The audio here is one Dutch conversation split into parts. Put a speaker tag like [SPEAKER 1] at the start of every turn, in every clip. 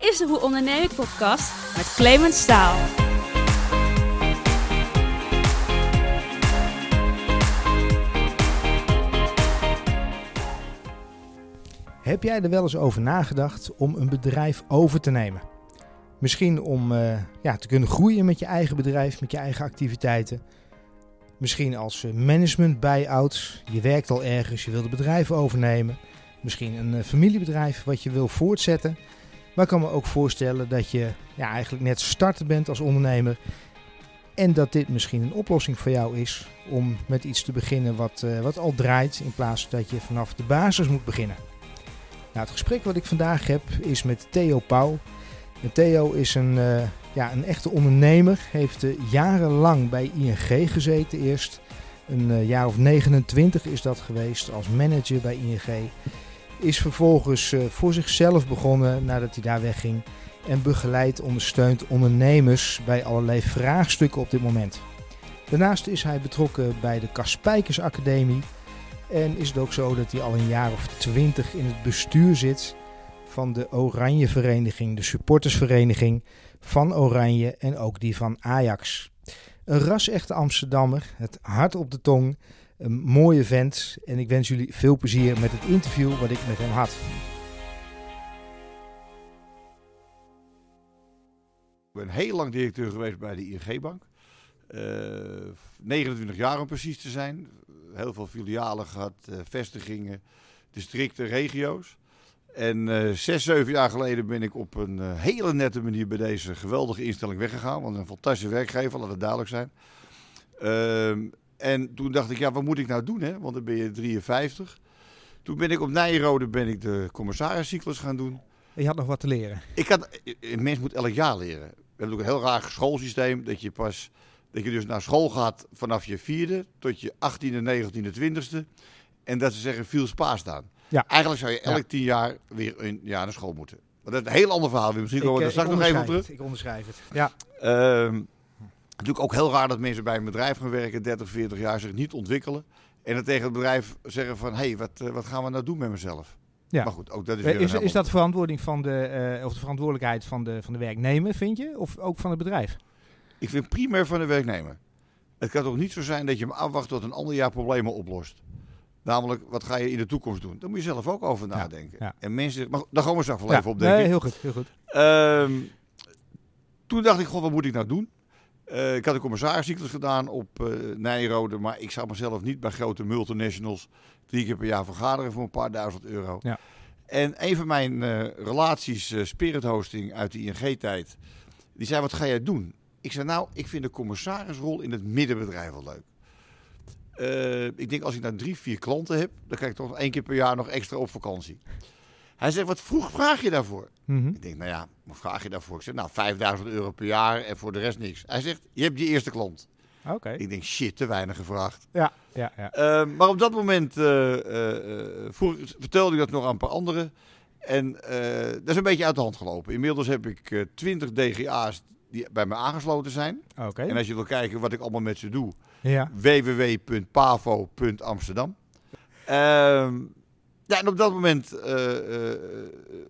[SPEAKER 1] is de Hoe Onderneem podcast met Clemens Staal.
[SPEAKER 2] Heb jij er wel eens over nagedacht om een bedrijf over te nemen? Misschien om eh, ja, te kunnen groeien met je eigen bedrijf, met je eigen activiteiten. Misschien als eh, management buy-out. Je werkt al ergens, je wilt het bedrijf overnemen. Misschien een eh, familiebedrijf wat je wil voortzetten. Maar ik kan me ook voorstellen dat je ja, eigenlijk net starten bent als ondernemer. En dat dit misschien een oplossing voor jou is om met iets te beginnen wat, eh, wat al draait. In plaats dat je vanaf de basis moet beginnen. Nou, het gesprek wat ik vandaag heb is met Theo Pauw. En Theo is een, eh, ja, een echte ondernemer. Heeft eh, jarenlang bij ING gezeten eerst. Een jaar of 29 is dat geweest als manager bij ING. Is vervolgens eh, voor zichzelf begonnen nadat hij daar wegging. En begeleidt, ondersteunt ondernemers bij allerlei vraagstukken op dit moment. Daarnaast is hij betrokken bij de Kaspijkers Academie. En is het ook zo dat hij al een jaar of twintig in het bestuur zit van de Oranje Vereniging, de supportersvereniging van Oranje en ook die van Ajax. Een ras-echte Amsterdammer, het hart op de tong, een mooie vent en ik wens jullie veel plezier met het interview wat ik met hem had.
[SPEAKER 3] Ik ben heel lang directeur geweest bij de ING-bank. 29 jaar om precies te zijn. Heel veel filialen gehad, eh, vestigingen, districten, regio's. En eh, zes, zeven jaar geleden ben ik op een eh, hele nette manier bij deze geweldige instelling weggegaan. Want een fantastische werkgever, laat het duidelijk zijn. En toen dacht ik, ja, wat moet ik nou doen? Hè? Want dan ben je 53. Toen ben ik op Nijrode ben ik de commissariscyclus gaan doen.
[SPEAKER 2] Je had nog wat te leren.
[SPEAKER 3] Ik had, een mens moet elk jaar leren. We hebben ook een heel raar schoolsysteem. Dat je pas, dat je dus naar school gaat vanaf je vierde tot je 18e, 19e, 20e. En dat ze zeggen, viel spa staan.
[SPEAKER 2] Ja.
[SPEAKER 3] Eigenlijk zou je elk
[SPEAKER 2] Ja.
[SPEAKER 3] tien jaar weer een jaar naar school moeten. Maar dat is een heel ander verhaal. Misschien komen we
[SPEAKER 2] eh,
[SPEAKER 3] daar straks nog even op terug.
[SPEAKER 2] Ik onderschrijf het. Ja,
[SPEAKER 3] Ehm, natuurlijk ook heel raar dat mensen bij een bedrijf gaan werken, 30, 40 jaar, zich niet ontwikkelen. En dan tegen het bedrijf zeggen van, hé, hey, wat, eh, wat gaan we nou doen met mezelf?
[SPEAKER 2] Ja.
[SPEAKER 3] Maar goed, ook dat is
[SPEAKER 2] is,
[SPEAKER 3] weer
[SPEAKER 2] is,
[SPEAKER 3] heel
[SPEAKER 2] dat de verantwoording van de, eh, of de verantwoordelijkheid van de, van de werknemer, vind je? Of ook van het bedrijf?
[SPEAKER 3] Ik vind primair van de werknemer. Het kan toch niet zo zijn dat je hem afwacht tot een ander jaar problemen oplost. Namelijk, wat ga je in de toekomst doen? Daar moet je zelf ook over nadenken.
[SPEAKER 2] ja.
[SPEAKER 3] En mensen, maar daar gaan we straks wel
[SPEAKER 2] Ja,
[SPEAKER 3] even op denken.
[SPEAKER 2] Nee, heel goed, heel goed.
[SPEAKER 3] Ehm, toen dacht ik, god, wat moet ik nou doen? Eh, ik had een commissariscyclus gedaan op eh Nijrode, maar ik zou mezelf niet bij grote multinationals drie keer per jaar vergaderen voor een paar duizend euro.
[SPEAKER 2] Ja.
[SPEAKER 3] En een van mijn eh, relaties, Spirit Hosting uit de ING-tijd, die zei, wat ga jij doen? Ik zei, nou, ik vind de commissarisrol in het middenbedrijf wel leuk. Ik denk, als ik nou drie, vier klanten heb, dan krijg ik toch één keer per jaar nog extra op vakantie. Hij zegt, wat vroeg vraag je daarvoor?
[SPEAKER 2] Mhm.
[SPEAKER 3] Ik denk, nou ja, wat vraag je daarvoor? Ik zeg, nou, 5000 euro per jaar en voor de rest niks. Hij zegt, je hebt je eerste klant.
[SPEAKER 2] Oké.
[SPEAKER 3] Ik denk, shit, te weinig gevraagd.
[SPEAKER 2] Ja, ja, ja.
[SPEAKER 3] Eh, maar op dat moment eh, eh, eh, vroeg- vertelde ik dat nog aan een paar anderen. En dat is een beetje uit de hand gelopen. Inmiddels heb ik eh 20 DGA's die bij me aangesloten zijn.
[SPEAKER 2] Oké.
[SPEAKER 3] En als je wil kijken wat ik allemaal met ze doe,
[SPEAKER 2] Ja.
[SPEAKER 3] www.pavo.amsterdam. Ehm ja, en op dat moment eh, eh,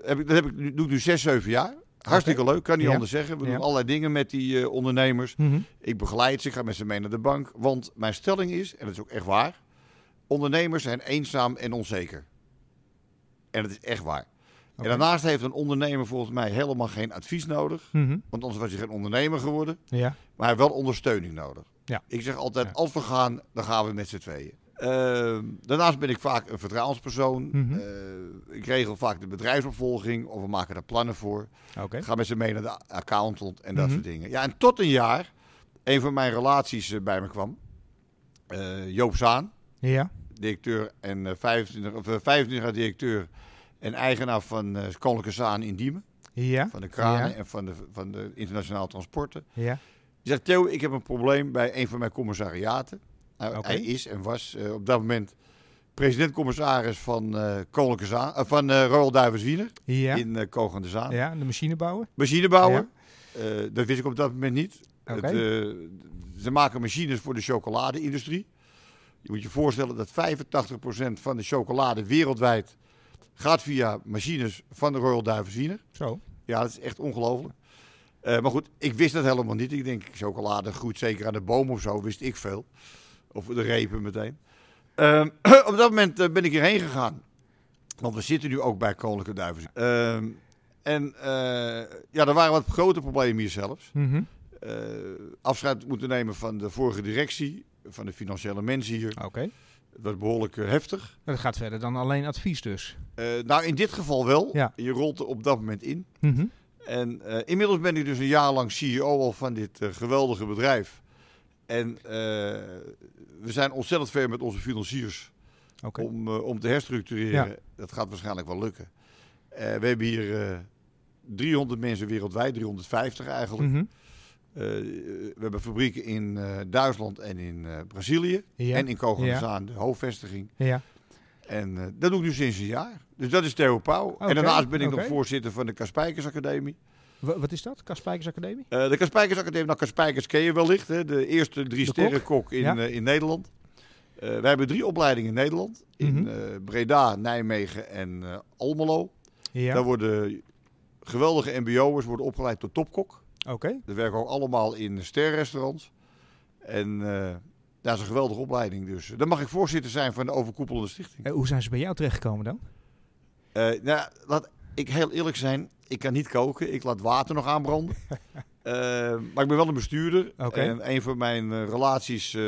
[SPEAKER 3] heb ik, dat heb ik nu, doe ik nu 6, 7 jaar. Hartstikke leuk, kan niet
[SPEAKER 2] Ja.
[SPEAKER 3] anders zeggen. We
[SPEAKER 2] Ja.
[SPEAKER 3] doen allerlei dingen met die eh, ondernemers.
[SPEAKER 2] Mhm.
[SPEAKER 3] Ik begeleid ze, ik ga met ze mee naar de bank. Want mijn stelling is, en dat is ook echt waar, ondernemers zijn eenzaam en onzeker. En dat is echt waar. En daarnaast heeft een ondernemer volgens mij helemaal geen advies nodig.
[SPEAKER 2] Mhm.
[SPEAKER 3] Want anders was hij geen ondernemer geworden.
[SPEAKER 2] Ja.
[SPEAKER 3] Maar hij heeft wel ondersteuning nodig.
[SPEAKER 2] Ja.
[SPEAKER 3] Ik zeg altijd, als we gaan, dan gaan we met z'n tweeën. Ehm, daarnaast ben ik vaak een vertrouwenspersoon.
[SPEAKER 2] Mhm.
[SPEAKER 3] Eh, ik regel vaak de bedrijfsopvolging of we maken daar plannen voor. Ik ga met ze mee naar de accountant en dat
[SPEAKER 2] Mhm.
[SPEAKER 3] soort dingen. Ja, en tot een jaar, een van mijn relaties eh, bij me kwam. Eh, Joop Zaan,
[SPEAKER 2] Ja.
[SPEAKER 3] directeur en eh, 25, of, eh, 25 jaar directeur en eigenaar van Koninklijke Zaan in Diemen.
[SPEAKER 2] Ja.
[SPEAKER 3] Van de kranen
[SPEAKER 2] Ja.
[SPEAKER 3] en van de, van de internationale transporten.
[SPEAKER 2] Ja.
[SPEAKER 3] Die zegt, Theo, ik heb een probleem bij een van mijn commissariaten. Nou. Hij is en was eh, op dat moment president-commissaris van, eh Koninklijke Zaan, eh, van Royal Wiener
[SPEAKER 2] Ja.
[SPEAKER 3] in eh Kogende Zaan.
[SPEAKER 2] Ja, de machinebouwer.
[SPEAKER 3] Machinebouwer, eh, dat wist ik op dat moment niet.
[SPEAKER 2] Oké.
[SPEAKER 3] Het, ze maken machines voor de chocolade-industrie. Je moet je voorstellen dat 85% van de chocolade wereldwijd gaat via machines van de Royal Wiener.
[SPEAKER 2] Zo.
[SPEAKER 3] Ja, dat is echt ongelooflijk. Maar goed, ik wist dat helemaal niet. Ik denk, chocolade groeit zeker aan de boom of zo, wist ik veel. Of de repen meteen. Ehm, op dat moment eh, ben ik hierheen gegaan. Want we zitten nu ook bij Koninklijke Duivens. Ehm, en eh, ja, er waren wat grote problemen hier zelfs. Eh, afscheid moeten nemen van de vorige directie, van de financiële mensen hier.
[SPEAKER 2] Oké.
[SPEAKER 3] Het was behoorlijk eh, heftig.
[SPEAKER 2] Dat gaat verder dan alleen advies dus.
[SPEAKER 3] Nou, in dit geval wel.
[SPEAKER 2] Ja.
[SPEAKER 3] Je rolt er op dat moment in.
[SPEAKER 2] Mhm.
[SPEAKER 3] En inmiddels ben ik dus een jaar lang CEO al van dit geweldige bedrijf. En eh, we zijn ontzettend ver met onze financiers om, eh, om te herstructureren.
[SPEAKER 2] Ja.
[SPEAKER 3] Dat gaat waarschijnlijk wel lukken. Eh, we hebben hier eh 300 mensen wereldwijd, 350 eigenlijk.
[SPEAKER 2] Mhm.
[SPEAKER 3] We hebben fabrieken in Duitsland en in Brazilië.
[SPEAKER 2] Ja.
[SPEAKER 3] En in Kogelzaan, de hoofdvestiging.
[SPEAKER 2] Ja.
[SPEAKER 3] En dat doe ik nu sinds een jaar. Dus dat is Theo Pauw. En daarnaast ben ik nog voorzitter van de Kaspijkers Academie.
[SPEAKER 2] Wa- wat is dat? Kaspijkers Academie?
[SPEAKER 3] Eh, de Kaspijkers Academie, nou Kaspijkers ken je wellicht. Hè? De eerste drie
[SPEAKER 2] De
[SPEAKER 3] sterren kok in,
[SPEAKER 2] Ja.
[SPEAKER 3] eh, in Nederland. Eh, wij hebben drie opleidingen in Nederland. In
[SPEAKER 2] Mhm.
[SPEAKER 3] Breda, Nijmegen en Almelo.
[SPEAKER 2] Ja.
[SPEAKER 3] Daar worden geweldige mbo'ers worden opgeleid tot topkok.
[SPEAKER 2] Oké.
[SPEAKER 3] Die werken ook allemaal in sterrenrestaurants. En dat is een geweldige opleiding. Dus dan mag ik voorzitter zijn van de overkoepelende stichting.
[SPEAKER 2] Hoe zijn ze bij jou terechtgekomen dan?
[SPEAKER 3] Nou, laat ik heel eerlijk zijn. Ik kan niet koken. Ik laat water nog aanbranden. Eh, maar ik ben wel een bestuurder. En een van mijn eh, relaties, eh,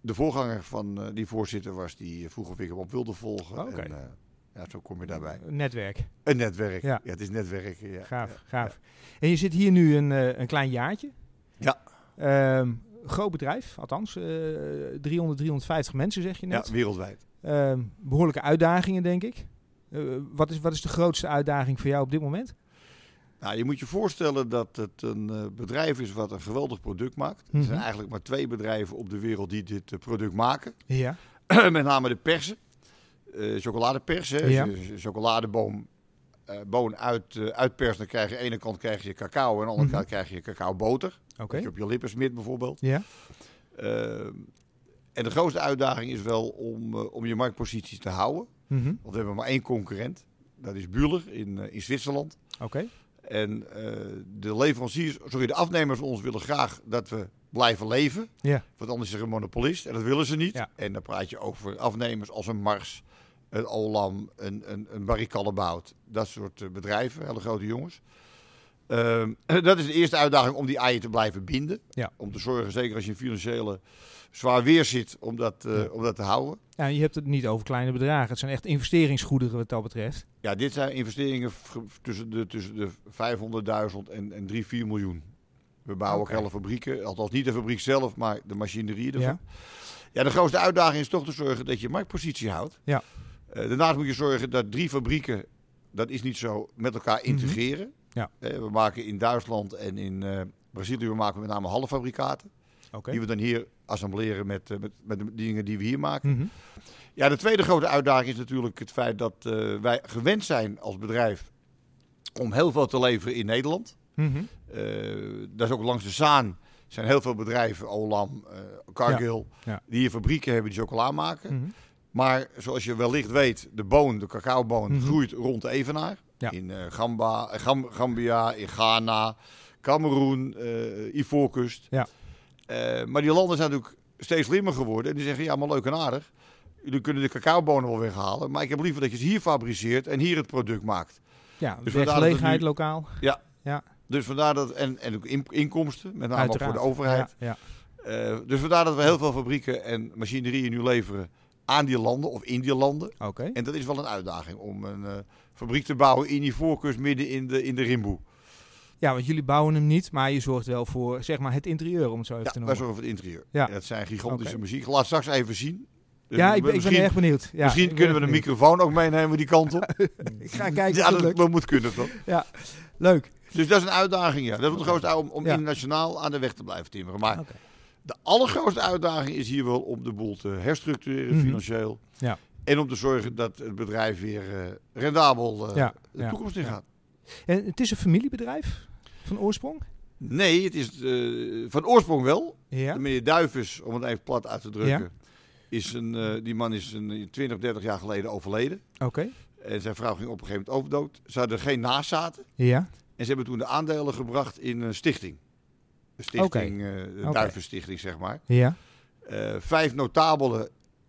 [SPEAKER 3] de voorganger van die voorzitter was, die vroeg of ik hem op wilde volgen. En, ja, zo kom je daarbij.
[SPEAKER 2] Netwerk.
[SPEAKER 3] Een netwerk.
[SPEAKER 2] Ja.
[SPEAKER 3] Ja, het is netwerken. Ja.
[SPEAKER 2] Gaaf,
[SPEAKER 3] Ja.
[SPEAKER 2] gaaf. En je zit hier nu een, een klein jaartje.
[SPEAKER 3] Ja.
[SPEAKER 2] Ehm, groot bedrijf, althans. eh 300, 350 mensen zeg je
[SPEAKER 3] Ja,
[SPEAKER 2] net.
[SPEAKER 3] wereldwijd.
[SPEAKER 2] Ehm, behoorlijke uitdagingen, denk ik. Eh, wat, is, wat is de grootste uitdaging voor jou op dit moment?
[SPEAKER 3] Nou, je moet je voorstellen dat het een eh, bedrijf is wat een geweldig product maakt. Er
[SPEAKER 2] Mhm.
[SPEAKER 3] zijn eigenlijk maar twee bedrijven op de wereld die dit eh, product maken.
[SPEAKER 2] Ja.
[SPEAKER 3] Met name de persen. Eh chocoladepers. Hè. Als
[SPEAKER 2] Ja.
[SPEAKER 3] je een chocoladeboom eh, boon uit, uitperst, dan krijg je aan de ene kant krijg je cacao en aan de andere
[SPEAKER 2] Mhm.
[SPEAKER 3] kant krijg je cacaoboter.
[SPEAKER 2] Oké.
[SPEAKER 3] Je op je lippen smit bijvoorbeeld.
[SPEAKER 2] Ja.
[SPEAKER 3] Eh, en de grootste uitdaging is wel om, om je marktpositie te houden.
[SPEAKER 2] Mhm.
[SPEAKER 3] Want we hebben maar één concurrent. Dat is Bühler in, eh, in Zwitserland.
[SPEAKER 2] Oké.
[SPEAKER 3] En eh, de leveranciers, sorry, de afnemers van ons willen graag dat we blijven leven.
[SPEAKER 2] Ja.
[SPEAKER 3] Want anders is er een monopolist en dat willen ze niet.
[SPEAKER 2] Ja.
[SPEAKER 3] En dan praat je over afnemers als een Mars, een Olam, een, een, een Barry Callebaut. Dat soort eh, bedrijven, hele grote jongens. Ehm, dat is de eerste uitdaging om die eieren te blijven binden.
[SPEAKER 2] Ja.
[SPEAKER 3] Om te zorgen, zeker als je in financiële zwaar weer zit, om dat, eh,
[SPEAKER 2] Ja.
[SPEAKER 3] om dat te houden.
[SPEAKER 2] Ja, je hebt het niet over kleine bedragen. Het zijn echt investeringsgoederen wat dat betreft.
[SPEAKER 3] Ja, dit zijn investeringen tussen de, tussen de 500.000 en, en 3, 4 miljoen. We bouwen ook hele fabrieken. Althans niet de fabriek zelf, maar de machinerie ervan.
[SPEAKER 2] Ja.
[SPEAKER 3] Ja. de grootste uitdaging is toch te zorgen dat je marktpositie houdt.
[SPEAKER 2] Ja.
[SPEAKER 3] Eh, daarnaast moet je zorgen dat drie fabrieken, dat is niet zo, met elkaar integreren.
[SPEAKER 2] Mhm. Ja.
[SPEAKER 3] Eh, we maken in Duitsland en in eh, Brazilië we maken met name halffabrikaten. Die we dan hier assembleren met, eh, met, met de dingen die we hier maken.
[SPEAKER 2] Mhm.
[SPEAKER 3] Ja, de tweede grote uitdaging is natuurlijk het feit dat wij gewend zijn als bedrijf om heel veel te leveren in Nederland. Dat is ook langs de Zaan zijn heel veel bedrijven, Olam, eh Cargill,
[SPEAKER 2] Ja.
[SPEAKER 3] die hier fabrieken hebben die chocola maken.
[SPEAKER 2] Mhm.
[SPEAKER 3] Maar zoals je wellicht weet, de boon, de cacaoboon,
[SPEAKER 2] Mhm.
[SPEAKER 3] groeit rond de Evenaar.
[SPEAKER 2] Ja.
[SPEAKER 3] In eh, Gamba, eh, Gam- Gambia, in Ghana, Cameroen, eh Ivoorkust.
[SPEAKER 2] Ja.
[SPEAKER 3] Maar die landen zijn natuurlijk steeds slimmer geworden. En die zeggen, ja, maar leuk en aardig. Jullie kunnen de cacaobonen wel weghalen. Maar ik heb liever dat je ze hier fabriceert en hier het product maakt.
[SPEAKER 2] Ja,
[SPEAKER 3] Dus vandaar dat het
[SPEAKER 2] werkgelegenheid
[SPEAKER 3] nu-
[SPEAKER 2] lokaal.
[SPEAKER 3] Dus vandaar dat, en, en ook in- inkomsten, met name ook voor de overheid.
[SPEAKER 2] Ja, ja.
[SPEAKER 3] Dus vandaar dat we heel veel fabrieken en machinerieën nu leveren aan die landen of in die landen.
[SPEAKER 2] Oké.
[SPEAKER 3] En dat is wel een uitdaging om een fabriek te bouwen in die voorkust midden in de, in de rimboe.
[SPEAKER 2] Ja, want jullie bouwen hem niet, maar je zorgt wel voor zeg maar, het interieur, om het zo even
[SPEAKER 3] Ja,
[SPEAKER 2] te
[SPEAKER 3] wij
[SPEAKER 2] noemen.
[SPEAKER 3] zorgen voor het interieur.
[SPEAKER 2] Ja.
[SPEAKER 3] En dat zijn gigantische
[SPEAKER 2] Oké.
[SPEAKER 3] muziek. Laat straks even zien. Dus
[SPEAKER 2] ja, ik ben, ik ben erg benieuwd. Ja,
[SPEAKER 3] misschien kunnen we de
[SPEAKER 2] benieuwd.
[SPEAKER 3] microfoon ook meenemen die kant op.
[SPEAKER 2] Ik ga kijken
[SPEAKER 3] ja,
[SPEAKER 2] het
[SPEAKER 3] dat, moet kunnen toch?
[SPEAKER 2] Leuk.
[SPEAKER 3] Dus dat is een uitdaging, ja. Dat is de grootste uitdaging om, om
[SPEAKER 2] Ja.
[SPEAKER 3] internationaal aan de weg te blijven timmeren. Maar de allergrootste uitdaging is hier wel om de boel te herstructureren
[SPEAKER 2] Mhm.
[SPEAKER 3] financieel.
[SPEAKER 2] Ja.
[SPEAKER 3] En om te zorgen dat het bedrijf weer eh, rendabel eh,
[SPEAKER 2] Ja,
[SPEAKER 3] de toekomst in
[SPEAKER 2] ja.
[SPEAKER 3] gaat.
[SPEAKER 2] En het is een familiebedrijf van oorsprong?
[SPEAKER 3] Nee, het is eh, van oorsprong wel.
[SPEAKER 2] Ja.
[SPEAKER 3] De meneer Duivens, om het even plat uit te drukken,
[SPEAKER 2] Ja.
[SPEAKER 3] is een, die man is een 20, 30 jaar geleden overleden.
[SPEAKER 2] Oké.
[SPEAKER 3] En zijn vrouw ging op een gegeven moment ook dood. Ze hadden geen nazaten.
[SPEAKER 2] Ja.
[SPEAKER 3] En ze hebben toen de aandelen gebracht in een stichting. De stichting, de
[SPEAKER 2] Oké.
[SPEAKER 3] Duivenstichting, zeg maar.
[SPEAKER 2] Ja.
[SPEAKER 3] Vijf notabelen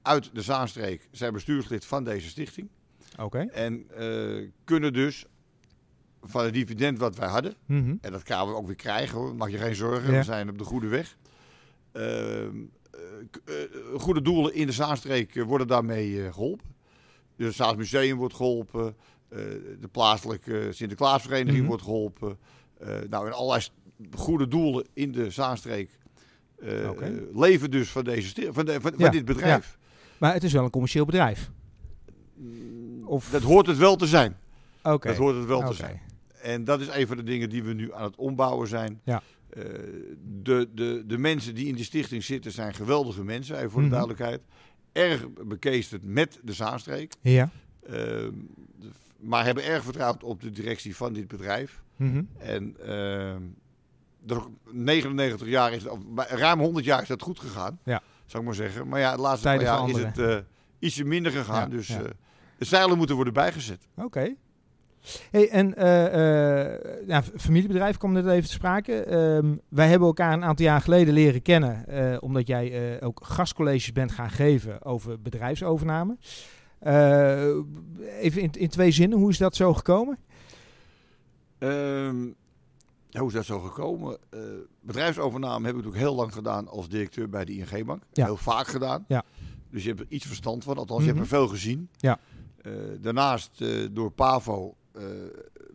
[SPEAKER 3] uit de Zaanstreek zijn bestuurslid van deze stichting.
[SPEAKER 2] Oké.
[SPEAKER 3] En eh, kunnen dus van het dividend wat wij hadden,
[SPEAKER 2] Mhm.
[SPEAKER 3] en dat gaan we ook weer krijgen hoor, maak je geen zorgen,
[SPEAKER 2] Ja.
[SPEAKER 3] we zijn op de goede weg. Ehm, eh, eh, goede doelen in de Zaanstreek worden daarmee eh, geholpen. Dus het Zaans Museum wordt geholpen, eh, de plaatselijke Sinterklaasvereniging
[SPEAKER 2] Mhm.
[SPEAKER 3] wordt geholpen. Eh, nou, en allerlei goede doelen in de Zaanstreek leven dus van, deze van, de, van, van dit bedrijf.
[SPEAKER 2] Maar het is wel een commercieel bedrijf. Of...
[SPEAKER 3] Dat hoort het wel te zijn.
[SPEAKER 2] Oké.
[SPEAKER 3] Dat hoort het wel te zijn. En dat is een van de dingen die we nu aan het ombouwen zijn.
[SPEAKER 2] Ja.
[SPEAKER 3] Eh, de, de, de mensen die in die stichting zitten zijn geweldige mensen, even voor
[SPEAKER 2] Mhm.
[SPEAKER 3] de duidelijkheid. Erg bekeesterd met de Zaanstreek.
[SPEAKER 2] Ja.
[SPEAKER 3] Ehm, maar hebben erg vertrouwd op de directie van dit bedrijf.
[SPEAKER 2] Mhm.
[SPEAKER 3] En ehm, er ook 99 jaar is, ruim 100 jaar is dat goed gegaan.
[SPEAKER 2] Ja.
[SPEAKER 3] Zou ik maar zeggen. Maar ja, de laatste
[SPEAKER 2] Tijden
[SPEAKER 3] paar jaar is het eh, ietsje minder gegaan.
[SPEAKER 2] Ja,
[SPEAKER 3] dus
[SPEAKER 2] ja.
[SPEAKER 3] eh, de zeilen moeten worden bijgezet.
[SPEAKER 2] Oké. Hey, en eh, eh, familiebedrijf kwam net even te sprake. Ehm, wij hebben elkaar een aantal jaar geleden leren kennen, eh, omdat jij eh, ook gastcolleges bent gaan geven over bedrijfsovername. Eh, even in, in twee zinnen, hoe is dat zo gekomen?
[SPEAKER 3] Ehm, ja, hoe is dat zo gekomen? Eh, bedrijfsovername heb ik natuurlijk heel lang gedaan als directeur bij de ING-bank.
[SPEAKER 2] Ja.
[SPEAKER 3] Heel vaak gedaan.
[SPEAKER 2] Ja.
[SPEAKER 3] Dus je hebt er iets verstand van, althans je hebt
[SPEAKER 2] Mhm.
[SPEAKER 3] er veel gezien.
[SPEAKER 2] Ja.
[SPEAKER 3] Eh, daarnaast, eh, door Pavo,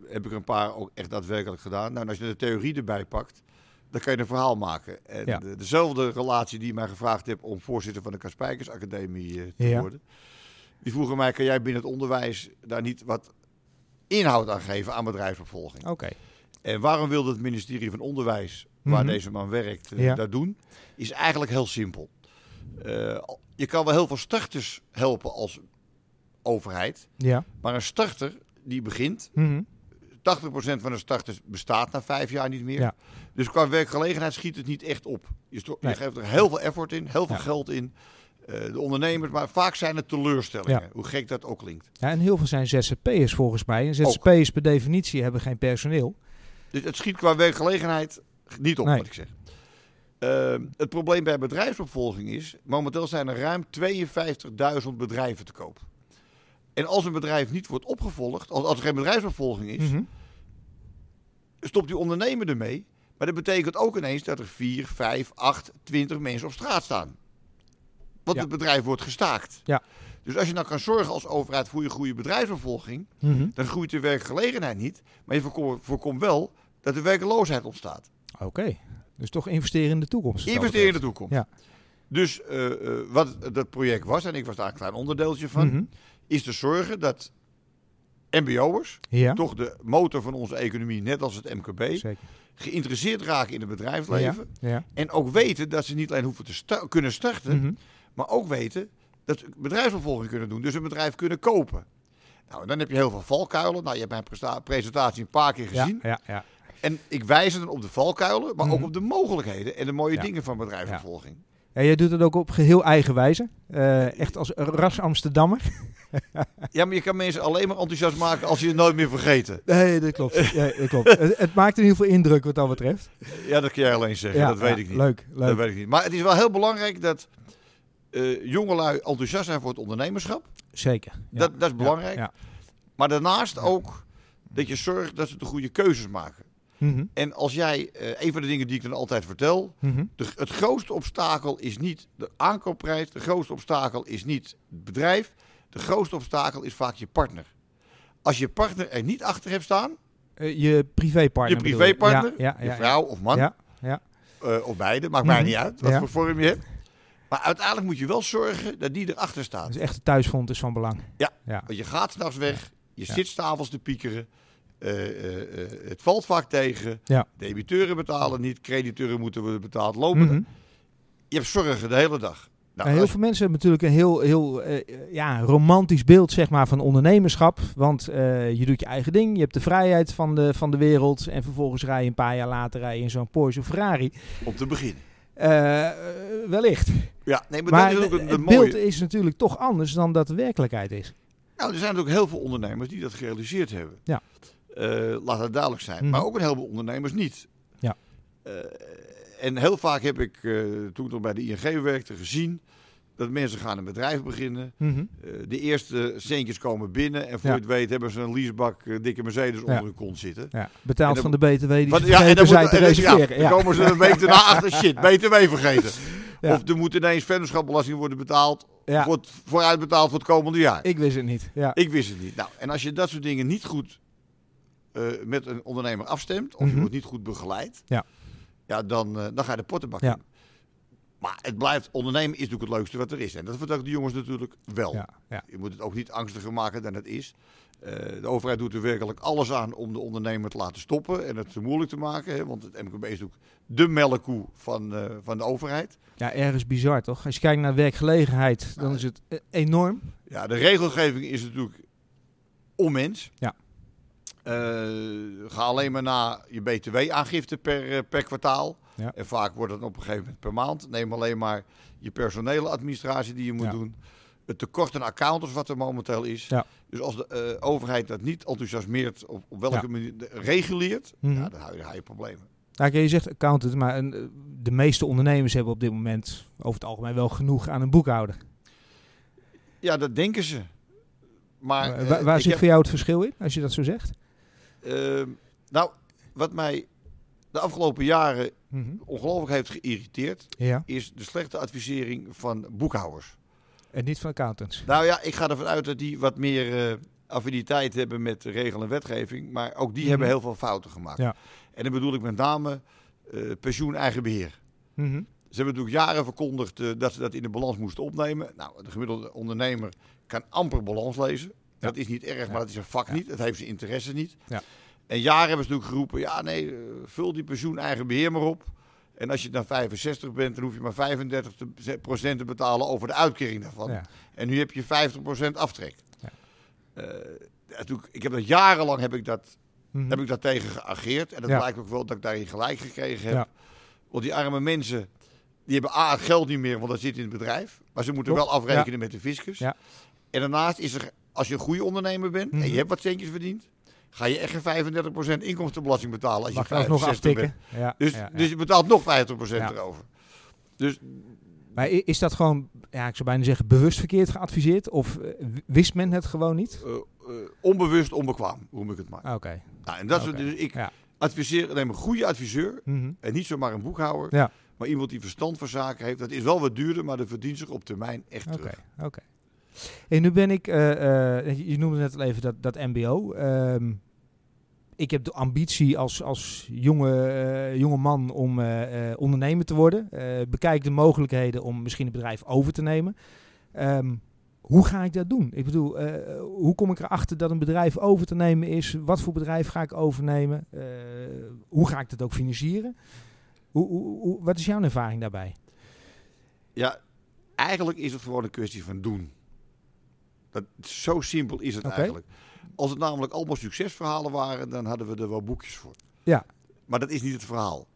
[SPEAKER 3] heb ik een paar ook echt daadwerkelijk gedaan. Nou, en als je de theorie erbij pakt, dan kan je een verhaal maken. En
[SPEAKER 2] Ja.
[SPEAKER 3] de- dezelfde relatie die mij gevraagd hebt om voorzitter van de Kaspijkers Academie te
[SPEAKER 2] Ja.
[SPEAKER 3] worden. Die vroegen mij, kan jij binnen het onderwijs daar niet wat inhoud aan geven aan bedrijfsopvolging?
[SPEAKER 2] Oké.
[SPEAKER 3] En waarom wilde het ministerie van Onderwijs, waar
[SPEAKER 2] Mhm.
[SPEAKER 3] deze man werkt, eh,
[SPEAKER 2] Ja.
[SPEAKER 3] dat doen? Is eigenlijk heel simpel. Eh, je kan wel heel veel starters helpen als overheid.
[SPEAKER 2] Ja.
[SPEAKER 3] Maar een starter die begint,
[SPEAKER 2] Mhm.
[SPEAKER 3] 80% van de starters bestaat na vijf jaar niet meer.
[SPEAKER 2] Ja.
[SPEAKER 3] Dus qua werkgelegenheid schiet het niet echt op. Je,
[SPEAKER 2] Nee.
[SPEAKER 3] geeft er heel veel effort in, heel veel
[SPEAKER 2] Ja.
[SPEAKER 3] geld in. Eh, de ondernemers, maar vaak zijn het teleurstellingen.
[SPEAKER 2] Ja.
[SPEAKER 3] Hoe gek dat ook klinkt.
[SPEAKER 2] ja, en heel veel zijn ZZP'ers volgens mij. En ZZP'ers per definitie hebben geen personeel.
[SPEAKER 3] Dus het schiet qua werkgelegenheid niet op,
[SPEAKER 2] Nee.
[SPEAKER 3] wat ik zeg. Ehm, het probleem bij bedrijfsopvolging is, momenteel zijn er ruim 52.000 bedrijven te koop. En als een bedrijf niet wordt opgevolgd, als, als er geen bedrijfsopvolging is,
[SPEAKER 2] Mhm.
[SPEAKER 3] stopt die ondernemer ermee. Maar dat betekent ook ineens dat er 4, 5, 8, 20 mensen op straat staan. Want
[SPEAKER 2] Ja.
[SPEAKER 3] het bedrijf wordt gestaakt.
[SPEAKER 2] Ja.
[SPEAKER 3] Dus als je nou kan zorgen als overheid voor je goede bedrijfsopvolging,
[SPEAKER 2] Mhm.
[SPEAKER 3] dan groeit de werkgelegenheid niet. Maar je voorkomt, voorkomt wel dat de werkloosheid ontstaat.
[SPEAKER 2] Oké. Dus toch investeren in de toekomst.
[SPEAKER 3] Investeren in de toekomst.
[SPEAKER 2] Ja.
[SPEAKER 3] Dus eh, eh, wat dat project was, en ik was daar een klein onderdeeltje van,
[SPEAKER 2] Mhm.
[SPEAKER 3] is te zorgen dat MBO'ers,
[SPEAKER 2] Ja.
[SPEAKER 3] toch de motor van onze economie, net als het MKB,
[SPEAKER 2] Zeker.
[SPEAKER 3] geïnteresseerd raken in het bedrijfsleven.
[SPEAKER 2] Ja.
[SPEAKER 3] En ook weten dat ze niet alleen hoeven te sta- kunnen starten,
[SPEAKER 2] Mhm.
[SPEAKER 3] maar ook weten dat ze bedrijfsopvolging kunnen doen. Dus een bedrijf kunnen kopen. Nou, dan heb je heel veel valkuilen. Nou, je hebt mijn presentatie een paar keer
[SPEAKER 2] Ja,
[SPEAKER 3] gezien.
[SPEAKER 2] ja, ja.
[SPEAKER 3] En ik wijs dan op de valkuilen, maar ook
[SPEAKER 2] Mhm.
[SPEAKER 3] op de mogelijkheden en de mooie
[SPEAKER 2] Ja.
[SPEAKER 3] dingen van bedrijfsopvolging.
[SPEAKER 2] Ja, jij doet het ook op geheel eigen wijze. Eh, echt als ras Amsterdammer.
[SPEAKER 3] Ja, maar je kan mensen alleen maar enthousiast maken als je het nooit meer vergeten.
[SPEAKER 2] Nee, dat klopt. Ja, dat klopt. het, het maakt in ieder geval indruk wat dat betreft.
[SPEAKER 3] Ja, dat kan jij alleen zeggen.
[SPEAKER 2] Ja,
[SPEAKER 3] dat weet
[SPEAKER 2] ja,
[SPEAKER 3] ik niet.
[SPEAKER 2] Leuk,
[SPEAKER 3] Dat
[SPEAKER 2] leuk.
[SPEAKER 3] weet ik niet. Maar het is wel heel belangrijk dat eh jongelui enthousiast zijn voor het ondernemerschap.
[SPEAKER 2] Zeker.
[SPEAKER 3] Dat, dat is belangrijk.
[SPEAKER 2] Ja.
[SPEAKER 3] Maar daarnaast ook dat je zorgt dat ze de goede keuzes maken.
[SPEAKER 2] Mhm,
[SPEAKER 3] En als jij, eh, een van de dingen die ik dan altijd vertel,
[SPEAKER 2] mhm.
[SPEAKER 3] de, het grootste obstakel is niet de aankoopprijs, de grootste obstakel is niet het bedrijf, de grootste obstakel is vaak je partner. Als je partner er niet achter hebt staan,
[SPEAKER 2] Eh, je privépartner.
[SPEAKER 3] je privépartner,
[SPEAKER 2] Ja, ja, ja,
[SPEAKER 3] je
[SPEAKER 2] ja.
[SPEAKER 3] vrouw of man,
[SPEAKER 2] Ja, ja.
[SPEAKER 3] eh, of beide, maakt mij
[SPEAKER 2] Mhm.
[SPEAKER 3] niet uit wat voor vorm je hebt. Maar uiteindelijk moet je wel zorgen dat die erachter staat.
[SPEAKER 2] Dus echt de thuisfront is van belang.
[SPEAKER 3] Ja.
[SPEAKER 2] ja.
[SPEAKER 3] Want je gaat s'nachts weg, je zit s'avonds te piekeren, eh, eh, eh, het valt vaak tegen,
[SPEAKER 2] Ja.
[SPEAKER 3] debiteuren betalen niet, crediteuren moeten worden betaald, lopen.
[SPEAKER 2] Mhm.
[SPEAKER 3] Je hebt zorgen de hele dag. Nou,
[SPEAKER 2] heel veel mensen hebben natuurlijk een heel, heel ja, romantisch beeld zeg maar, van ondernemerschap. Want je doet je eigen ding, je hebt de vrijheid van de, van de wereld. En vervolgens rij je een paar jaar later rij je in zo'n Porsche of Ferrari.
[SPEAKER 3] om te beginnen.
[SPEAKER 2] Eh, wellicht.
[SPEAKER 3] Ja, nee, maar,
[SPEAKER 2] Maar
[SPEAKER 3] dat is ook
[SPEAKER 2] het
[SPEAKER 3] een,
[SPEAKER 2] het beeld is natuurlijk toch anders dan dat de werkelijkheid is.
[SPEAKER 3] Nou, er zijn natuurlijk heel veel ondernemers die dat gerealiseerd hebben.
[SPEAKER 2] Ja.
[SPEAKER 3] Eh, laat het duidelijk zijn.
[SPEAKER 2] Mhm.
[SPEAKER 3] Maar ook een heleboel ondernemers niet.
[SPEAKER 2] Ja.
[SPEAKER 3] Eh, en heel vaak heb ik, eh, toen ik nog bij de ING werkte, gezien dat mensen gaan een bedrijf beginnen.
[SPEAKER 2] Mhm.
[SPEAKER 3] De eerste centjes komen binnen en voor
[SPEAKER 2] Ja.
[SPEAKER 3] je het weet hebben ze een leasebak dikke Mercedes onder hun kont zitten.
[SPEAKER 2] Ja, betaald van de BTW die
[SPEAKER 3] Wat-
[SPEAKER 2] ze
[SPEAKER 3] ja, en dan,
[SPEAKER 2] zijn
[SPEAKER 3] moet,
[SPEAKER 2] te
[SPEAKER 3] en dan- ja,
[SPEAKER 2] reserveren.
[SPEAKER 3] dan komen ze een week daarna achter, shit, BTW vergeten. Of er moet ineens vennootschapbelasting worden betaald,
[SPEAKER 2] Ja.
[SPEAKER 3] wordt vooruitbetaald voor het komende jaar.
[SPEAKER 2] Ik wist het niet. Ja.
[SPEAKER 3] Ik wist het niet. Nou, en als je dat soort dingen niet goed met een ondernemer afstemt, of je
[SPEAKER 2] Mhm.
[SPEAKER 3] wordt niet goed begeleid,
[SPEAKER 2] Ja.
[SPEAKER 3] Ja, dan, eh, dan ga je de pottenbak
[SPEAKER 2] Ja.
[SPEAKER 3] in. Maar het blijft, ondernemen is natuurlijk het leukste wat er is. En dat vertellen de jongens natuurlijk wel.
[SPEAKER 2] Ja, ja.
[SPEAKER 3] Je moet het ook niet angstiger maken dan het is. Eh, de overheid doet er werkelijk alles aan om de ondernemer te laten stoppen en het te moeilijk te maken. Hè, want het MKB is natuurlijk de melkkoe van, eh, van de overheid.
[SPEAKER 2] ja, ergens bizar toch? Als je kijkt naar werkgelegenheid, dan is het eh, enorm.
[SPEAKER 3] Ja, de regelgeving is natuurlijk onmens.
[SPEAKER 2] Ja.
[SPEAKER 3] Eh, ga alleen maar naar je btw-aangifte per, eh, per kwartaal.
[SPEAKER 2] Ja.
[SPEAKER 3] En vaak wordt het op een gegeven moment per maand. Neem alleen maar je personele administratie die je moet
[SPEAKER 2] Ja.
[SPEAKER 3] doen. Het tekort aan accountants wat er momenteel is.
[SPEAKER 2] Ja.
[SPEAKER 3] Dus als de eh, overheid dat niet enthousiasmeert, op, op welke manier de- reguleert,
[SPEAKER 2] Mhm.
[SPEAKER 3] ja, dan hou je, dan hou je problemen.
[SPEAKER 2] Nou, je zegt accountant, maar een, de meeste ondernemers hebben op dit moment over het algemeen wel genoeg aan een boekhouder.
[SPEAKER 3] Ja, dat denken ze. Maar,
[SPEAKER 2] Wa- waar zit
[SPEAKER 3] heb-
[SPEAKER 2] voor jou het verschil in, als je dat zo zegt?
[SPEAKER 3] Ehm, nou, wat mij de afgelopen jaren
[SPEAKER 2] Mhm.
[SPEAKER 3] ongelooflijk heeft geïrriteerd,
[SPEAKER 2] Ja,
[SPEAKER 3] is de slechte advisering van boekhouders.
[SPEAKER 2] en niet van accountants.
[SPEAKER 3] Nou ja, ik ga ervan uit dat die wat meer eh affiniteit hebben met regel en wetgeving, maar ook die
[SPEAKER 2] Mhm.
[SPEAKER 3] hebben heel veel fouten gemaakt.
[SPEAKER 2] Ja.
[SPEAKER 3] En dan bedoel ik met name eh, pensioen eigen beheer.
[SPEAKER 2] Mhm.
[SPEAKER 3] Ze hebben natuurlijk jaren verkondigd eh, dat ze dat in de balans moesten opnemen. Nou, de gemiddelde ondernemer kan amper balans lezen. Dat is niet erg, maar dat is een vak niet. Dat heeft zijn interesse niet.
[SPEAKER 2] Ja.
[SPEAKER 3] En jaren hebben ze natuurlijk geroepen, ja nee, eh, vul die pensioen eigen beheer maar op. En als je dan 65 bent, dan hoef je maar 35% te betalen over de uitkering daarvan.
[SPEAKER 2] Ja.
[SPEAKER 3] En nu heb je 50% aftrek.
[SPEAKER 2] Ja.
[SPEAKER 3] Eh, natuurlijk, ik heb dat jarenlang heb ik dat,
[SPEAKER 2] Mhm.
[SPEAKER 3] heb ik dat tegen geageerd. En dat
[SPEAKER 2] Ja.
[SPEAKER 3] blijkt ook wel dat ik daarin gelijk gekregen heb. Want die arme mensen, die hebben A, het geld niet meer, want dat zit in het bedrijf. Maar ze moeten wel afrekenen met de fiscus.
[SPEAKER 2] Ja.
[SPEAKER 3] En daarnaast is er, als je een goede ondernemer bent en
[SPEAKER 2] Mhm.
[SPEAKER 3] je hebt wat centjes verdiend, ga je echt geen 35% inkomstenbelasting betalen als
[SPEAKER 2] Mag
[SPEAKER 3] je
[SPEAKER 2] je nog
[SPEAKER 3] 65 bent.
[SPEAKER 2] aftikken. Ja,
[SPEAKER 3] Dus,
[SPEAKER 2] ja, ja.
[SPEAKER 3] dus je betaalt nog 50%
[SPEAKER 2] Ja.
[SPEAKER 3] erover. Dus
[SPEAKER 2] Maar is dat gewoon, ja, ik zou bijna zeggen, bewust verkeerd geadviseerd? Of eh, wist men het gewoon niet?
[SPEAKER 3] eh, eh, onbewust onbekwaam, noem ik het maar.
[SPEAKER 2] Oké.
[SPEAKER 3] Nou, en dat is- dus ik adviseer, neem een goede adviseur
[SPEAKER 2] Mhm.
[SPEAKER 3] en niet zomaar een boekhouder. Maar iemand die verstand van zaken heeft. Dat is wel wat duurder, maar dat verdient zich op termijn echt terug.
[SPEAKER 2] oké. En nu ben ik, eh, eh, je noemde net al even dat, dat MBO. Ehm, ik heb de ambitie als, als jonge, eh, jonge man om ondernemer te worden. Bekijk de mogelijkheden om misschien een bedrijf over te nemen. Ehm, hoe ga ik dat doen? Ik bedoel, hoe kom ik erachter dat een bedrijf over te nemen is? Wat voor bedrijf ga ik overnemen? Hoe ga ik dat ook financieren? Hoe, hoe- wat is jouw ervaring daarbij?
[SPEAKER 3] Ja, eigenlijk is het gewoon een kwestie van doen. Dat, zo simpel is het eigenlijk. Als het namelijk allemaal succesverhalen waren, dan hadden we er wel boekjes voor.
[SPEAKER 2] Ja.
[SPEAKER 3] Maar dat is niet het verhaal.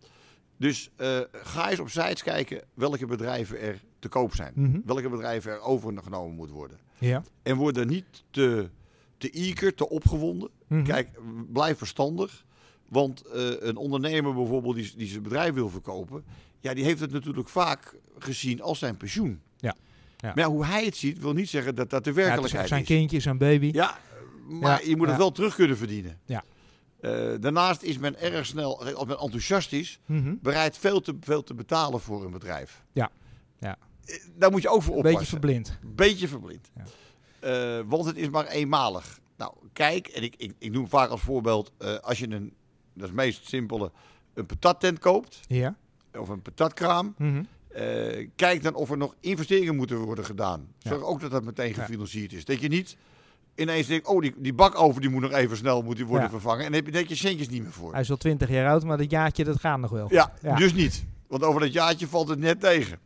[SPEAKER 3] Dus eh, ga eens op sites kijken welke bedrijven er te koop zijn.
[SPEAKER 2] Mhm.
[SPEAKER 3] Welke bedrijven er overgenomen moeten worden.
[SPEAKER 2] Ja.
[SPEAKER 3] En word er niet te, te eager, te opgewonden.
[SPEAKER 2] Mhm.
[SPEAKER 3] Kijk, blijf verstandig. Want eh, een ondernemer bijvoorbeeld die, die zijn bedrijf wil verkopen, ja, die heeft het natuurlijk vaak gezien als zijn pensioen.
[SPEAKER 2] Ja.
[SPEAKER 3] Maar hoe hij het ziet, wil niet zeggen dat dat de
[SPEAKER 2] het is
[SPEAKER 3] werkelijkheid
[SPEAKER 2] zijn kindje, zijn baby.
[SPEAKER 3] Ja, maar je moet het wel terug kunnen verdienen.
[SPEAKER 2] Ja.
[SPEAKER 3] Eh, daarnaast is men erg snel, als men enthousiast is,
[SPEAKER 2] Mhm.
[SPEAKER 3] bereid veel te, veel te betalen voor een bedrijf.
[SPEAKER 2] Ja. Ja.
[SPEAKER 3] Eh, Daar moet je ook voor
[SPEAKER 2] Een
[SPEAKER 3] oppassen.
[SPEAKER 2] beetje verblind.
[SPEAKER 3] Beetje verblind.
[SPEAKER 2] Ja.
[SPEAKER 3] Eh, want het is maar eenmalig. Nou, kijk, en ik, ik, ik noem vaak als voorbeeld, als je een, dat is het meest simpele, een patattent koopt,
[SPEAKER 2] Ja.
[SPEAKER 3] of een patatkraam,
[SPEAKER 2] Mhm.
[SPEAKER 3] Eh, kijk dan of er nog investeringen moeten worden gedaan.
[SPEAKER 2] Ja.
[SPEAKER 3] Zorg ook dat dat meteen gefinancierd is. Dat je niet ineens denkt, oh, die, die bak over die moet nog even snel moet die worden
[SPEAKER 2] Ja.
[SPEAKER 3] vervangen. En dan heb je denk je centjes niet meer voor.
[SPEAKER 2] Hij is al twintig jaar oud, maar dat jaartje dat gaat nog wel.
[SPEAKER 3] Ja,
[SPEAKER 2] Ja.
[SPEAKER 3] dus niet. Want over dat jaartje valt het net tegen.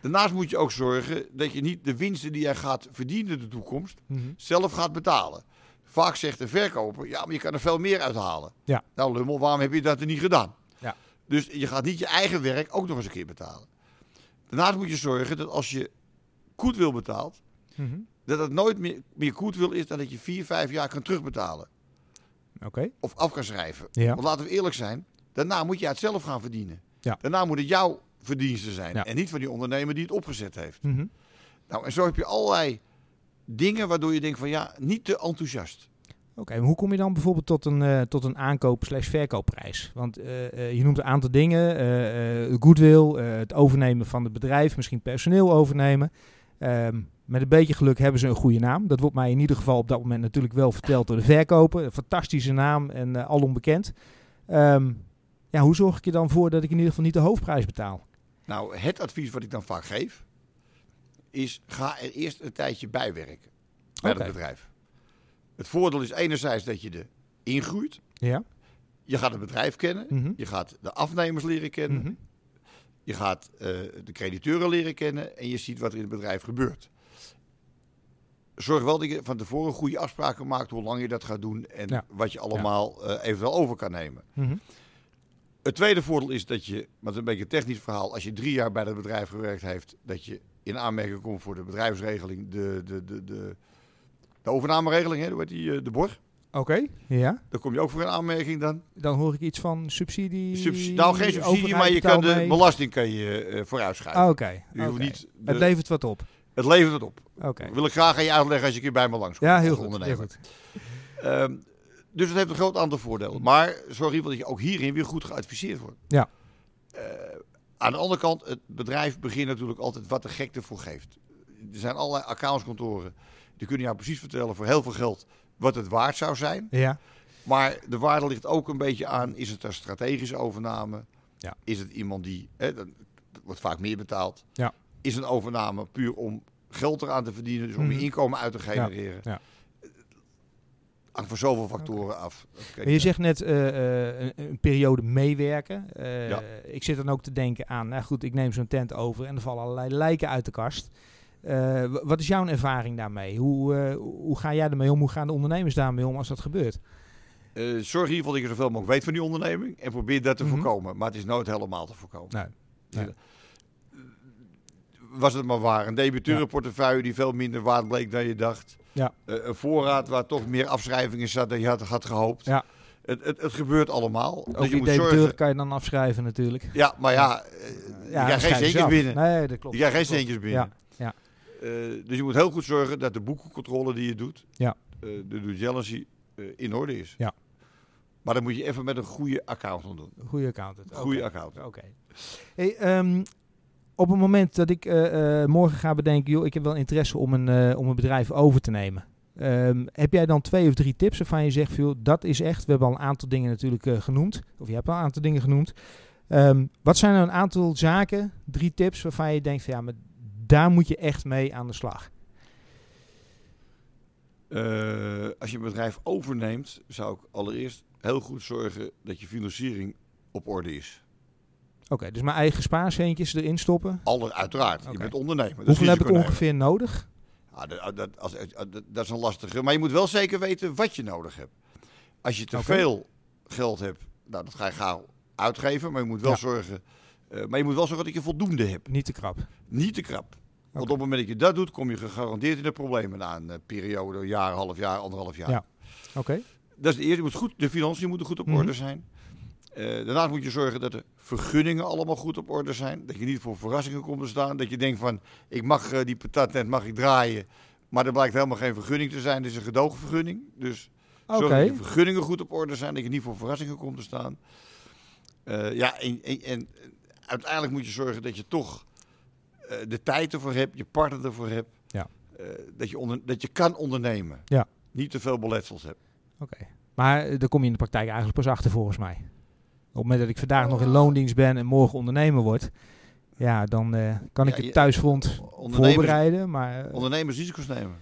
[SPEAKER 3] Daarnaast moet je ook zorgen dat je niet de winsten die jij gaat verdienen in de toekomst
[SPEAKER 2] Mhm.
[SPEAKER 3] zelf gaat betalen. Vaak zegt de verkoper, ja, maar je kan er veel meer uithalen.
[SPEAKER 2] Ja.
[SPEAKER 3] Nou, Lummel, waarom heb je dat er niet gedaan?
[SPEAKER 2] Ja.
[SPEAKER 3] Dus je gaat niet je eigen werk ook nog eens een keer betalen. Daarnaast moet je zorgen dat als je goed wil betaald,
[SPEAKER 2] Mhm.
[SPEAKER 3] dat het nooit meer, meer goed wil is dan dat je vier, vijf jaar kan terugbetalen.
[SPEAKER 2] Oké.
[SPEAKER 3] Of af kan schrijven.
[SPEAKER 2] Ja.
[SPEAKER 3] Want laten we eerlijk zijn, daarna moet je het zelf gaan verdienen.
[SPEAKER 2] Ja.
[SPEAKER 3] Daarna moet het jouw verdiensten zijn.
[SPEAKER 2] Ja.
[SPEAKER 3] En niet van die ondernemer die het opgezet heeft.
[SPEAKER 2] Mhm.
[SPEAKER 3] Nou, en zo heb je allerlei dingen waardoor je denkt van ja, niet te enthousiast.
[SPEAKER 2] Oké, hoe kom je dan bijvoorbeeld tot een, eh, tot een aankoop slash verkoopprijs? Want eh, eh, je noemt een aantal dingen. goodwill, het overnemen van het bedrijf, misschien personeel overnemen. Ehm, met een beetje geluk hebben ze een goede naam. Dat wordt mij in ieder geval op dat moment natuurlijk wel verteld door de verkoper. Een fantastische naam en eh alom bekend. Ehm, ja, hoe zorg ik er dan voor dat ik in ieder geval niet de hoofdprijs betaal?
[SPEAKER 3] Nou, het advies wat ik dan vaak geef, is ga er eerst een tijdje bij werken bij het bedrijf. Het voordeel is enerzijds dat je er ingroeit.
[SPEAKER 2] Ja.
[SPEAKER 3] Je gaat het bedrijf kennen.
[SPEAKER 2] Mhm.
[SPEAKER 3] Je gaat de afnemers leren kennen.
[SPEAKER 2] Mhm.
[SPEAKER 3] Je gaat eh, de crediteuren leren kennen. En je ziet wat er in het bedrijf gebeurt. Zorg wel dat je van tevoren goede afspraken maakt hoe lang je dat gaat doen. En
[SPEAKER 2] Ja.
[SPEAKER 3] wat je allemaal eh, eventueel over kan nemen.
[SPEAKER 2] Mhm.
[SPEAKER 3] Het tweede voordeel is dat je, maar het is een beetje een technisch verhaal, als je drie jaar bij dat bedrijf gewerkt heeft, dat je in aanmerking komt voor de bedrijfsregeling, de, de, de, de, de overnameregeling, hè, heet die, eh, de borg.
[SPEAKER 2] Oké, ja.
[SPEAKER 3] Daar kom je ook voor in aanmerking dan.
[SPEAKER 2] Dan hoor ik iets van subsidie.
[SPEAKER 3] Nou, geen subsidie, maar je kan de
[SPEAKER 2] mee.
[SPEAKER 3] belasting kan je eh vooruitschuiven.
[SPEAKER 2] Ah, Oké.
[SPEAKER 3] niet de-
[SPEAKER 2] Het levert wat op.
[SPEAKER 3] het levert het op.
[SPEAKER 2] Oké.
[SPEAKER 3] Wil ik graag aan je uitleggen als je een keer bij me langskomt.
[SPEAKER 2] Ja, heel goed. Heel
[SPEAKER 3] ondernemer.
[SPEAKER 2] goed.
[SPEAKER 3] Ehm, dus het heeft een groot aantal voordelen. Maar zorg in ieder geval dat je ook hierin weer goed geadviseerd wordt.
[SPEAKER 2] Ja.
[SPEAKER 3] Aan de andere kant, het bedrijf begint natuurlijk altijd wat de gek ervoor geeft. Er zijn allerlei accountskantoren die kunnen jou precies vertellen voor heel veel geld wat het waard zou zijn.
[SPEAKER 2] Ja.
[SPEAKER 3] Maar de waarde ligt ook een beetje aan, is het een strategische overname?
[SPEAKER 2] Ja.
[SPEAKER 3] Is het iemand die, hè, wordt vaak meer betaald.
[SPEAKER 2] Ja.
[SPEAKER 3] Is een overname puur om geld eraan te verdienen, dus om je
[SPEAKER 2] Mhm.
[SPEAKER 3] inkomen uit te genereren?
[SPEAKER 2] ja.
[SPEAKER 3] Hangt van zoveel factoren af.
[SPEAKER 2] Je zegt net eh, eh, een, een periode meewerken. Eh,
[SPEAKER 3] Ja.
[SPEAKER 2] Ik zit dan ook te denken aan, nou goed, ik neem zo'n tent over en er vallen allerlei lijken uit de kast. Eh, wat is jouw ervaring daarmee? Hoe, eh, hoe ga jij ermee om? Hoe gaan de ondernemers daarmee om als dat gebeurt?
[SPEAKER 3] Eh, zorg in ieder geval dat je zoveel mogelijk weet van die onderneming en probeer dat te
[SPEAKER 2] Mhm.
[SPEAKER 3] voorkomen. Maar het is nooit helemaal te voorkomen.
[SPEAKER 2] Nee. Nee.
[SPEAKER 3] Was het maar waar. Een debiteurenportefeuille die veel minder waard bleek dan je dacht.
[SPEAKER 2] Ja.
[SPEAKER 3] Een voorraad waar toch meer afschrijvingen zat dan je had, had gehoopt.
[SPEAKER 2] Ja.
[SPEAKER 3] Het, het, het gebeurt allemaal.
[SPEAKER 2] Ook
[SPEAKER 3] dus je
[SPEAKER 2] die
[SPEAKER 3] moet zorgen.
[SPEAKER 2] kan je dan afschrijven natuurlijk.
[SPEAKER 3] Ja, maar ja, eh, je
[SPEAKER 2] dan
[SPEAKER 3] krijgt geen centjes binnen.
[SPEAKER 2] Nee, dat klopt.
[SPEAKER 3] Je krijgt geen centjes binnen.
[SPEAKER 2] Ja.
[SPEAKER 3] Eh, dus je moet heel goed zorgen dat de boekencontrole die je doet,
[SPEAKER 2] Ja.
[SPEAKER 3] eh, de due diligence, eh, in orde is.
[SPEAKER 2] Ja.
[SPEAKER 3] Maar dan moet je even met een goede accountant doen.
[SPEAKER 2] Goede accountant.
[SPEAKER 3] Goede accountant.
[SPEAKER 2] Oké. Hey, ehm, op het moment dat ik eh, eh, morgen ga bedenken, joh, ik heb wel interesse om een, eh, om een bedrijf over te nemen. Ehm, heb jij dan twee of drie tips waarvan je zegt, joh, dat is echt, we hebben al een aantal dingen natuurlijk eh, genoemd, of je hebt al een aantal dingen genoemd. Ehm, wat zijn nou een aantal zaken, drie tips waarvan je denkt, van, ja, maar daar moet je echt mee aan de slag?
[SPEAKER 3] Eh, als je een bedrijf overneemt, zou ik allereerst heel goed zorgen dat je financiering op orde is.
[SPEAKER 2] Oké, dus mijn eigen spaarcentjes erin stoppen.
[SPEAKER 3] Alle, uiteraard. Je bent ondernemer.
[SPEAKER 2] Hoeveel heb ik
[SPEAKER 3] nemen.
[SPEAKER 2] ongeveer nodig?
[SPEAKER 3] Ja, dat, dat, als, dat, dat is een lastige. Maar je moet wel zeker weten wat je nodig hebt. Als je te veel geld hebt, nou, dat ga je gauw uitgeven. Maar je moet wel
[SPEAKER 2] Ja.
[SPEAKER 3] zorgen. Eh, maar je moet wel zorgen dat je voldoende hebt.
[SPEAKER 2] Niet te krap.
[SPEAKER 3] Niet te krap. Want op het moment dat je dat doet, kom je gegarandeerd in de problemen na een eh, periode, een jaar, half jaar, anderhalf jaar.
[SPEAKER 2] Ja. Oké.
[SPEAKER 3] Dat is de eerste. Je moet goed, de financiën moeten goed op
[SPEAKER 2] Mhm.
[SPEAKER 3] orde zijn. Eh, daarnaast moet je zorgen dat de vergunningen allemaal goed op orde zijn. Dat je niet voor verrassingen komt te staan. Dat je denkt van, ik mag die patatnet mag ik draaien. Maar er blijkt helemaal geen vergunning te zijn. Het is een gedoogvergunning. Dus zorg dat je vergunningen goed op orde zijn. Dat je niet voor verrassingen komt te staan. Ja, en, en, en uiteindelijk moet je zorgen dat je toch eh, de tijd ervoor hebt. Je partner ervoor hebt.
[SPEAKER 2] Ja.
[SPEAKER 3] Eh, dat, je onder, dat je kan ondernemen.
[SPEAKER 2] Ja.
[SPEAKER 3] Niet te veel beletsels hebt.
[SPEAKER 2] Oké. Maar eh, daar kom je in de praktijk eigenlijk pas achter volgens mij. Op het moment dat ik vandaag nog in loondienst ben en morgen ondernemer word, ja, dan kan ik
[SPEAKER 3] Ja,
[SPEAKER 2] het thuisfront voorbereiden, maar
[SPEAKER 3] ondernemers risico's nemen.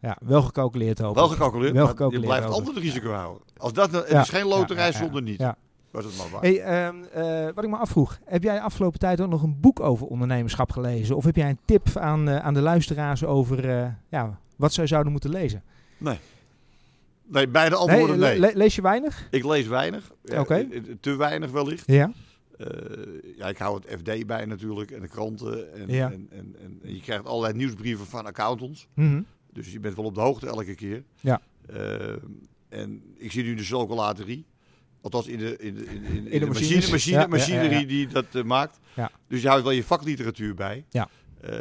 [SPEAKER 2] ja, wel gecalculeerd hoop
[SPEAKER 3] Wel gecalculeerd,
[SPEAKER 2] Wel gecalculeerd
[SPEAKER 3] je blijft
[SPEAKER 2] over.
[SPEAKER 3] altijd risico houden. Als dat, nou- het
[SPEAKER 2] Ja.
[SPEAKER 3] is geen loterij
[SPEAKER 2] Ja, ja, ja.
[SPEAKER 3] zonder niet.
[SPEAKER 2] Ja.
[SPEAKER 3] Was het maar waar.
[SPEAKER 2] Hey, ehm, eh, wat ik me afvroeg, heb jij de afgelopen tijd ook nog een boek over ondernemerschap gelezen? Of heb jij een tip aan, eh, aan de luisteraars over eh, ja, wat zij zouden moeten lezen?
[SPEAKER 3] Nee, beide antwoorden nee.
[SPEAKER 2] le- lees je weinig?
[SPEAKER 3] ik lees weinig. Ja,
[SPEAKER 2] Oké.
[SPEAKER 3] Te weinig wellicht.
[SPEAKER 2] Ja.
[SPEAKER 3] Ja, ik hou het FD bij natuurlijk en de kranten. En,
[SPEAKER 2] Ja.
[SPEAKER 3] en, en, en, en je krijgt allerlei nieuwsbrieven van accountants.
[SPEAKER 2] Mhm.
[SPEAKER 3] Dus je bent wel op de hoogte elke keer.
[SPEAKER 2] Ja.
[SPEAKER 3] Eh, en ik zie nu de chocolaterie. Althans in de, in de, in, in, in
[SPEAKER 2] de
[SPEAKER 3] de machine, machine,
[SPEAKER 2] Ja,
[SPEAKER 3] machinerie die dat eh, maakt.
[SPEAKER 2] Ja.
[SPEAKER 3] Dus je houdt wel je vakliteratuur bij.
[SPEAKER 2] Ja.
[SPEAKER 3] Eh,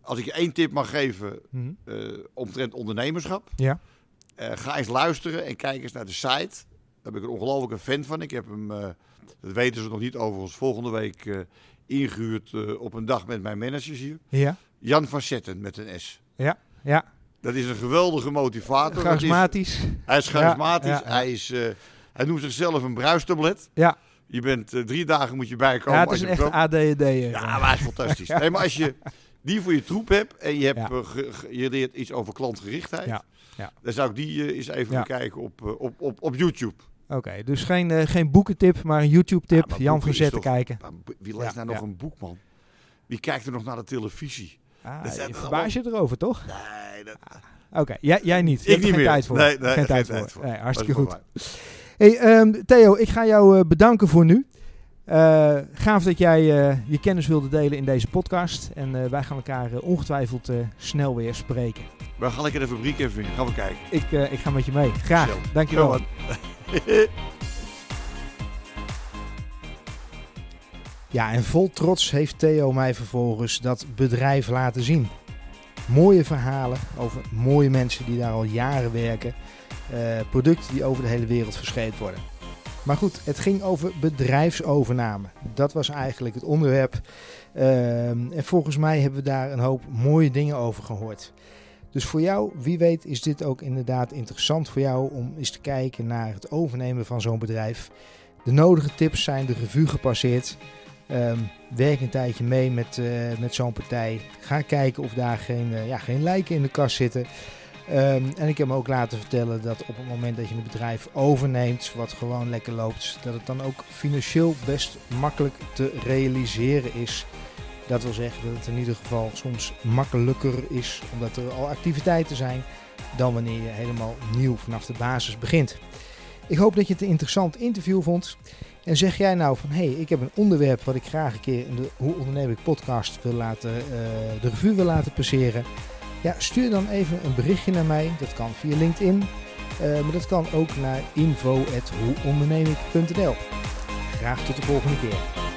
[SPEAKER 3] als ik je één tip mag geven
[SPEAKER 2] Mhm.
[SPEAKER 3] eh omtrent ondernemerschap.
[SPEAKER 2] Ja.
[SPEAKER 3] Eh, ga eens luisteren en kijk eens naar de site. Daar ben ik een ongelofelijke fan van. Ik heb hem, dat weten ze nog niet, overigens volgende week eh, ingehuurd eh, op een dag met mijn managers hier.
[SPEAKER 2] Ja.
[SPEAKER 3] Jan van Zetten met een S.
[SPEAKER 2] Ja. Ja.
[SPEAKER 3] Dat is een geweldige motivator.
[SPEAKER 2] Charismatisch.
[SPEAKER 3] hij is charismatisch.
[SPEAKER 2] Ja, ja, ja.
[SPEAKER 3] Hij, is, hij noemt zichzelf een bruistablet.
[SPEAKER 2] Ja.
[SPEAKER 3] Je bent eh, drie dagen moet je bijkomen.
[SPEAKER 2] Ja, het
[SPEAKER 3] als
[SPEAKER 2] is een
[SPEAKER 3] hem
[SPEAKER 2] ADD. eh.
[SPEAKER 3] Ja, maar is fantastisch. Nee, maar als je die voor je troep hebt en je, hebt,
[SPEAKER 2] Ja.
[SPEAKER 3] eh, ge- ge- je leert iets over klantgerichtheid.
[SPEAKER 2] Ja, ja.
[SPEAKER 3] Dan zou ik die eh, eens even bekijken op, op, op, op YouTube.
[SPEAKER 2] Oké, dus geen, geen boekentip, maar een YouTube-tip. Jan van Zetten kijken.
[SPEAKER 3] Wie leest nou nog een boek, man? Wie kijkt er nog naar de televisie?
[SPEAKER 2] Ah,
[SPEAKER 3] Dat zijn
[SPEAKER 2] je
[SPEAKER 3] toch
[SPEAKER 2] verbaas je erover, toch?
[SPEAKER 3] Nee, dat
[SPEAKER 2] Oké, jij, jij niet. Je
[SPEAKER 3] Ik
[SPEAKER 2] hebt er
[SPEAKER 3] niet
[SPEAKER 2] geen
[SPEAKER 3] meer.
[SPEAKER 2] tijd voor.
[SPEAKER 3] Nee, nee,
[SPEAKER 2] geen
[SPEAKER 3] geen
[SPEAKER 2] tijd voor. Nee, hartstikke goed. Hey, ehm, Theo, ik ga jou eh, bedanken voor nu. Eh, gaaf dat jij eh, je kennis wilde delen in deze podcast. En eh, wij gaan elkaar ongetwijfeld eh, snel weer spreken.
[SPEAKER 3] waar. We gaan lekker de fabriek even in. Gaan we kijken.
[SPEAKER 2] Ik, eh, ik ga met je mee. Graag.
[SPEAKER 3] Zo.
[SPEAKER 2] Dankjewel.
[SPEAKER 3] Zo,
[SPEAKER 2] Ja, en vol trots heeft Theo mij vervolgens dat bedrijf laten zien. Mooie verhalen over mooie mensen die daar al jaren werken. Eh, producten die over de hele wereld verscheept worden. Maar goed, het ging over bedrijfsovername. Dat was eigenlijk het onderwerp. Ehm, en volgens mij hebben we daar een hoop mooie dingen over gehoord. Dus voor jou, wie weet, is dit ook inderdaad interessant voor jou om eens te kijken naar het overnemen van zo'n bedrijf. De nodige tips zijn de revue gepasseerd. Ehm, werk een tijdje mee met, eh, met zo'n partij. Ga kijken of daar geen, eh, ja, geen lijken in de kast zitten. Ehm, en ik heb me ook laten vertellen dat op het moment dat je een bedrijf overneemt, wat gewoon lekker loopt, dat het dan ook financieel best makkelijk te realiseren is. Dat wil zeggen dat het in ieder geval soms makkelijker is, omdat er al activiteiten zijn, dan wanneer je helemaal nieuw vanaf de basis begint. Ik hoop dat je het een interessant interview vond. En zeg jij nou van, hey, ik heb een onderwerp wat ik graag een keer in de Hoe Onderneem ik podcast wil laten, eh, de revue wil laten passeren. Ja, stuur dan even een berichtje naar mij. Dat kan via LinkedIn, eh, maar dat kan ook naar info.hoeondernemik.nl. Graag tot de volgende keer.